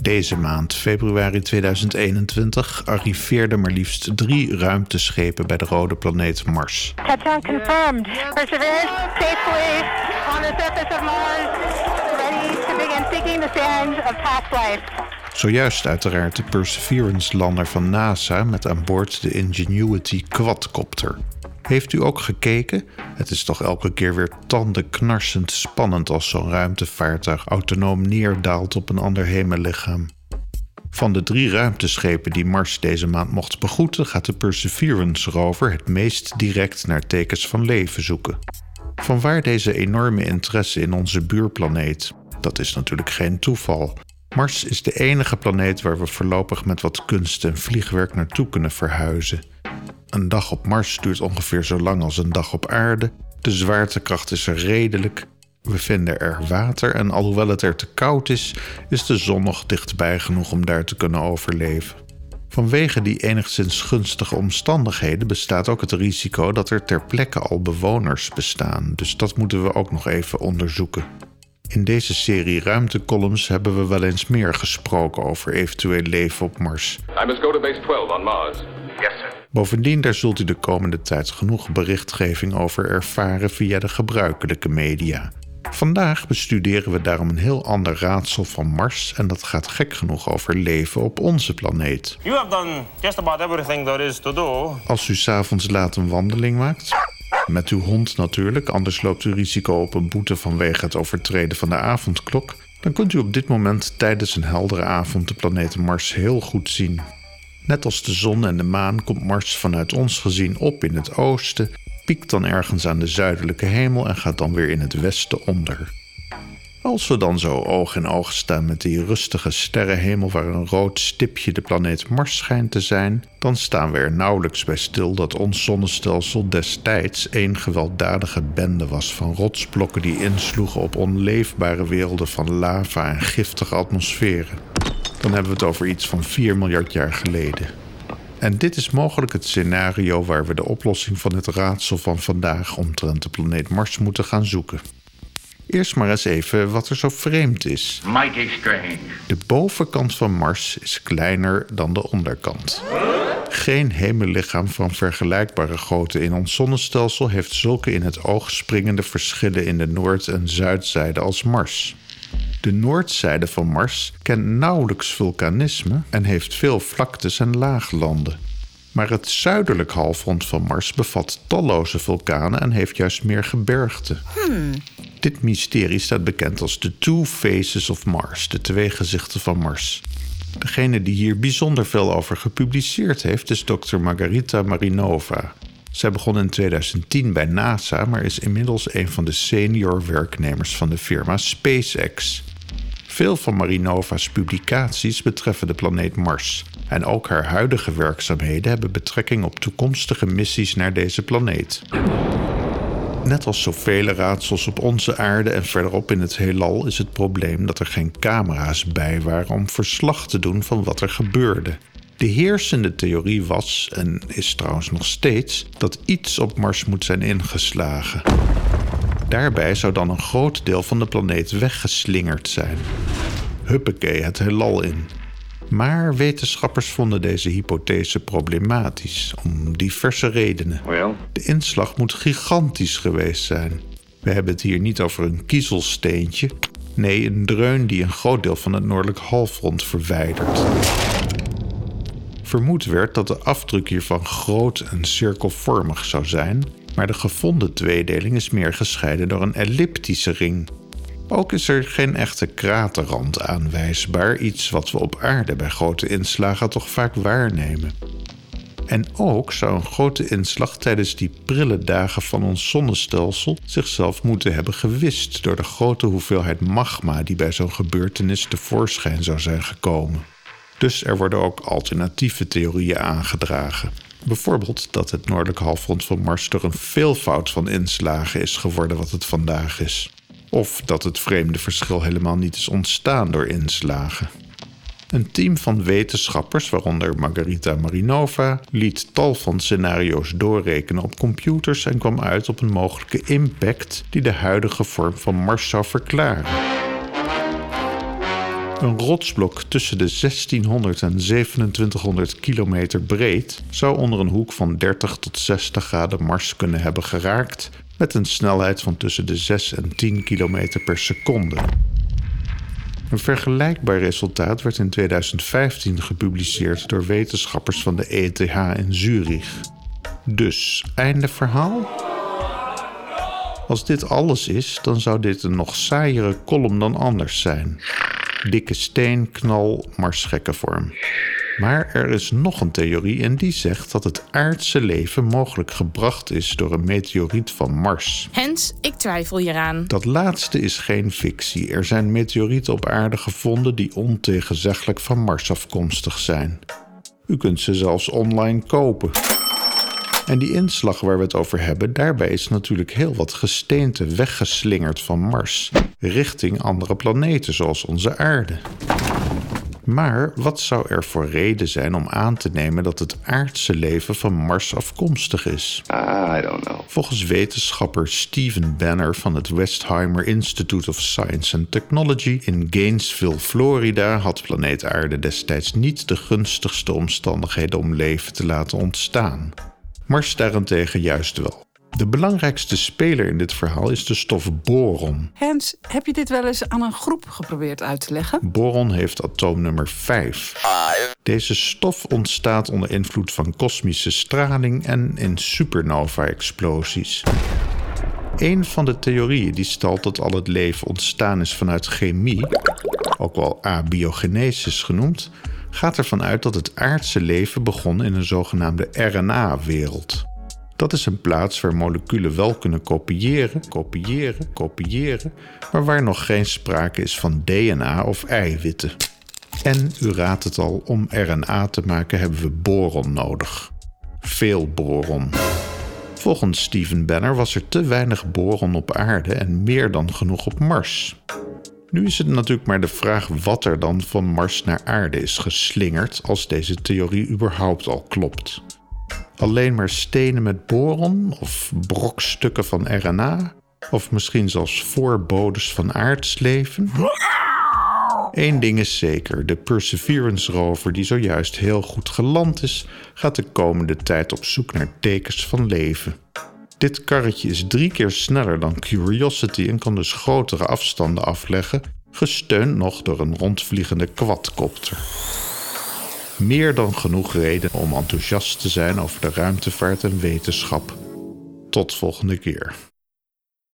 Deze maand, februari 2021, arriveerden maar liefst drie ruimteschepen bij de rode planeet Mars. Touchdown confirmed. Perseverance safely on the surface of Mars, ready to begin seeking the sands of past life. Zojuist uiteraard de Perseverance-lander van NASA met aan boord de Ingenuity quadcopter. Heeft u ook gekeken? Het is toch elke keer weer tandenknarsend spannend als zo'n ruimtevaartuig autonoom neerdaalt op een ander hemellichaam. Van de drie ruimteschepen die Mars deze maand mocht begroeten, gaat de Perseverance rover het meest direct naar tekens van leven zoeken. Vanwaar deze enorme interesse in onze buurplaneet? Dat is natuurlijk geen toeval. Mars is de enige planeet waar we voorlopig met wat kunst en vliegwerk naartoe kunnen verhuizen. Een dag op Mars duurt ongeveer zo lang als een dag op aarde. De zwaartekracht is er redelijk. We vinden er water en alhoewel het er te koud is, is de zon nog dichtbij genoeg om daar te kunnen overleven. Vanwege die enigszins gunstige omstandigheden bestaat ook het risico dat er ter plekke al bewoners bestaan, dus dat moeten we ook nog even onderzoeken. In deze serie ruimtecolumns hebben we wel eens meer gesproken over eventueel leven op Mars. I must go to base 12 on Mars. Yes, sir. Bovendien, daar zult u de komende tijd genoeg berichtgeving over ervaren via de gebruikelijke media. Vandaag bestuderen we daarom een heel ander raadsel van Mars en dat gaat gek genoeg over leven op onze planeet. You have done just about everything there is to do. Als u s'avonds laat een wandeling maakt, met uw hond natuurlijk, anders loopt u risico op een boete vanwege het overtreden van de avondklok, dan kunt u op dit moment tijdens een heldere avond de planeet Mars heel goed zien. Net als de zon en de maan komt Mars vanuit ons gezien op in het oosten, piekt dan ergens aan de zuidelijke hemel en gaat dan weer in het westen onder. Als we dan zo oog in oog staan met die rustige sterrenhemel waar een rood stipje de planeet Mars schijnt te zijn, dan staan we er nauwelijks bij stil dat ons zonnestelsel destijds één gewelddadige bende was van rotsblokken die insloegen op onleefbare werelden van lava en giftige atmosferen. Dan hebben we het over iets van 4 miljard jaar geleden. En dit is mogelijk het scenario waar we de oplossing van het raadsel van vandaag omtrent de planeet Mars moeten gaan zoeken. Eerst maar eens even wat er zo vreemd is. Mighty strange. De bovenkant van Mars is kleiner dan de onderkant. Geen hemellichaam van vergelijkbare grootte in ons zonnestelsel heeft zulke in het oog springende verschillen in de noord- en zuidzijde als Mars. De noordzijde van Mars kent nauwelijks vulkanisme en heeft veel vlaktes en laaglanden. Maar het zuidelijk halfrond van Mars bevat talloze vulkanen en heeft juist meer gebergte. Dit mysterie staat bekend als de Two Faces of Mars, de twee gezichten van Mars. Degene die hier bijzonder veel over gepubliceerd heeft is Dr. Margarita Marinova. Zij begon in 2010 bij NASA, maar is inmiddels een van de senior werknemers van de firma SpaceX. Veel van Marinova's publicaties betreffen de planeet Mars. En ook haar huidige werkzaamheden hebben betrekking op toekomstige missies naar deze planeet. Net als zoveel raadsels op onze aarde en verderop in het heelal is het probleem dat er geen camera's bij waren om verslag te doen van wat er gebeurde. De heersende theorie was, en is trouwens nog steeds, dat iets op Mars moet zijn ingeslagen. Daarbij zou dan een groot deel van de planeet weggeslingerd zijn. Huppakee, het heelal in. Maar wetenschappers vonden deze hypothese problematisch, om diverse redenen. De inslag moet gigantisch geweest zijn. We hebben het hier niet over een kiezelsteentje. Nee, een dreun die een groot deel van het noordelijk halfrond verwijdert. Vermoed werd dat de afdruk hiervan groot en cirkelvormig zou zijn, maar de gevonden tweedeling is meer gescheiden door een elliptische ring. Ook is er geen echte kraterrand aanwijsbaar, iets wat we op aarde bij grote inslagen toch vaak waarnemen. En ook zou een grote inslag tijdens die prille dagen van ons zonnestelsel zichzelf moeten hebben gewist door de grote hoeveelheid magma die bij zo'n gebeurtenis tevoorschijn zou zijn gekomen. Dus er worden ook alternatieve theorieën aangedragen. Bijvoorbeeld dat het noordelijk halfrond van Mars door een veelvoud van inslagen is geworden wat het vandaag is. Of dat het vreemde verschil helemaal niet is ontstaan door inslagen. Een team van wetenschappers, waaronder Margarita Marinova, liet tal van scenario's doorrekenen op computers en kwam uit op een mogelijke impact die de huidige vorm van Mars zou verklaren. Een rotsblok tussen de 1600 en 2700 kilometer breed zou onder een hoek van 30 tot 60 graden Mars kunnen hebben geraakt met een snelheid van tussen de 6 en 10 kilometer per seconde. Een vergelijkbaar resultaat werd in 2015 gepubliceerd door wetenschappers van de ETH in Zurich. Dus, einde verhaal? Als dit alles is, dan zou dit een nog saaiere column dan anders zijn. Dikke steen, knal, vorm. Maar er is nog een theorie en die zegt dat het aardse leven mogelijk gebracht is door een meteoriet van Mars. Hens, ik twijfel hieraan. Dat laatste is geen fictie. Er zijn meteorieten op aarde gevonden die ontegenzeggelijk van Mars afkomstig zijn. U kunt ze zelfs online kopen. En die inslag waar we het over hebben, daarbij is natuurlijk heel wat gesteente weggeslingerd van Mars richting andere planeten zoals onze aarde. Maar wat zou er voor reden zijn om aan te nemen dat het aardse leven van Mars afkomstig is? I don't know. Volgens wetenschapper Steven Banner van het Westheimer Institute of Science and Technology in Gainesville, Florida, had planeet Aarde destijds niet de gunstigste omstandigheden om leven te laten ontstaan. Mars daarentegen juist wel. De belangrijkste speler in dit verhaal is de stof boron. Hans, heb je dit wel eens aan een groep geprobeerd uit te leggen? Boron heeft atoomnummer 5. Deze stof ontstaat onder invloed van kosmische straling en in supernova-explosies. Een van de theorieën die stelt dat al het leven ontstaan is vanuit chemie, ook wel abiogenesis genoemd, gaat ervan uit dat het aardse leven begon in een zogenaamde RNA-wereld. Dat is een plaats waar moleculen wel kunnen kopiëren, kopiëren, kopiëren, maar waar nog geen sprake is van DNA of eiwitten. En u raadt het al, om RNA te maken hebben we boron nodig. Veel boron. Volgens Steven Banner was er te weinig boron op aarde en meer dan genoeg op Mars. Nu is het natuurlijk maar de vraag wat er dan van Mars naar aarde is geslingerd als deze theorie überhaupt al klopt. Alleen maar stenen met boron of brokstukken van RNA of misschien zelfs voorbodes van aardsleven? Eén ding is zeker: de Perseverance rover, die zojuist heel goed geland is, gaat de komende tijd op zoek naar tekens van leven. Dit karretje is drie keer sneller dan Curiosity en kan dus grotere afstanden afleggen, gesteund nog door een rondvliegende quadcopter. Meer dan genoeg reden om enthousiast te zijn over de ruimtevaart en wetenschap. Tot volgende keer.